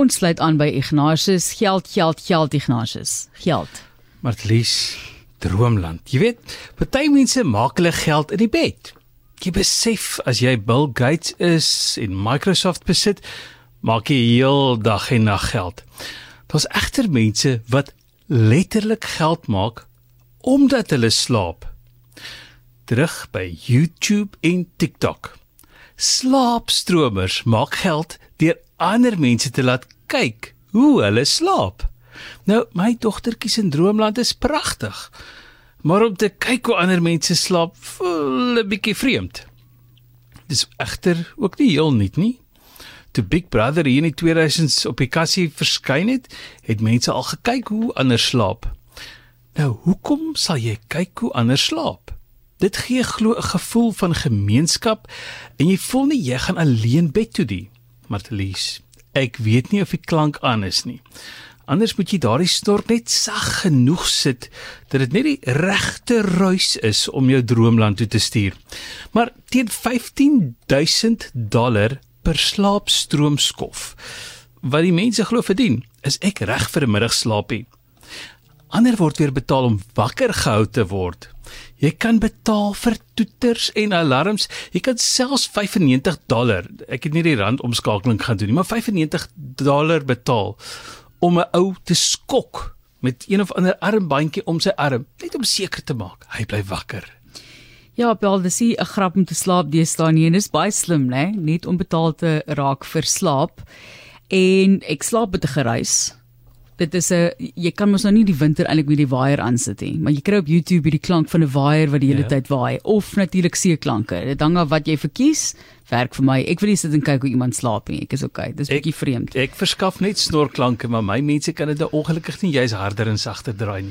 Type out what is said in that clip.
Ons sluit aan by Ignatius. Geld, geld, geld Ignatius. Geld. Martlies, droomland. Jy weet, party mense maak hulle geld in die bed. Jy besef as jy Bill Gates is en Microsoft besit, maak jy heel dag en nag geld. Daar's egter mense wat letterlik geld maak omdat hulle slaap. Terug by YouTube en TikTok. Slaapstromers maak geld deur ander mense te laat kyk hoe hulle slaap. Nou, my dogtertjie se droomland is pragtig. Maar om te kyk hoe ander mense slaap, voel 'n bietjie vreemd. Dis egter ook nie heel nuut nie. Toe Big Brother hier in die 2000s op die kassie verskyn het, het mense al gekyk hoe ander slaap. Nou, hoekom sal jy kyk hoe ander slaap? Dit gee glo 'n gevoel van gemeenskap en jy voel nie jy gaan alleen bed toe nie. Martelies, ek weet nie of die klank aan is nie. Anders moet jy daardie stork net sag genoeg sit dat dit net die regte ruis is om jou droomland toe te stuur. Maar teen 15000 dollar per slaapstroomskof wat die mense glo verdien, is ek reg vir 'n middagslaapie. Ander word weer betaal om wakker gehou te word. Jy kan betaal vir toeters en alarms. Jy kan selfs 95 dollar. Ek het nie die rand omskakeling gaan doen nie, maar 95 dollar betaal om 'n ou te skok met een of ander armbandjie om sy arm, net om seker te maak hy bly wakker. Ja, bel dis 'n grap om te slaap deesdae nie en dis baie slim, né? Net om betaal te raak vir slaap. En ek slaap met 'n geruis. Dit is 'n jy kan mos nou nie die winter eintlik met die waier aansit nie, maar jy kry op YouTube hierdie klank van 'n waier wat die hele Ja. tyd waai of natuurlik seeklanke. Dit hang af wat jy verkies. Werk vir my. Ek wil nie sit en kyk hoe iemand slaap nie. Ek is okay. Dis Ek- bietjie vreemd. Ek verskaf net snorklanke, maar my mense kan dit nou ongelukkig nie juis harder en sagter draai nie.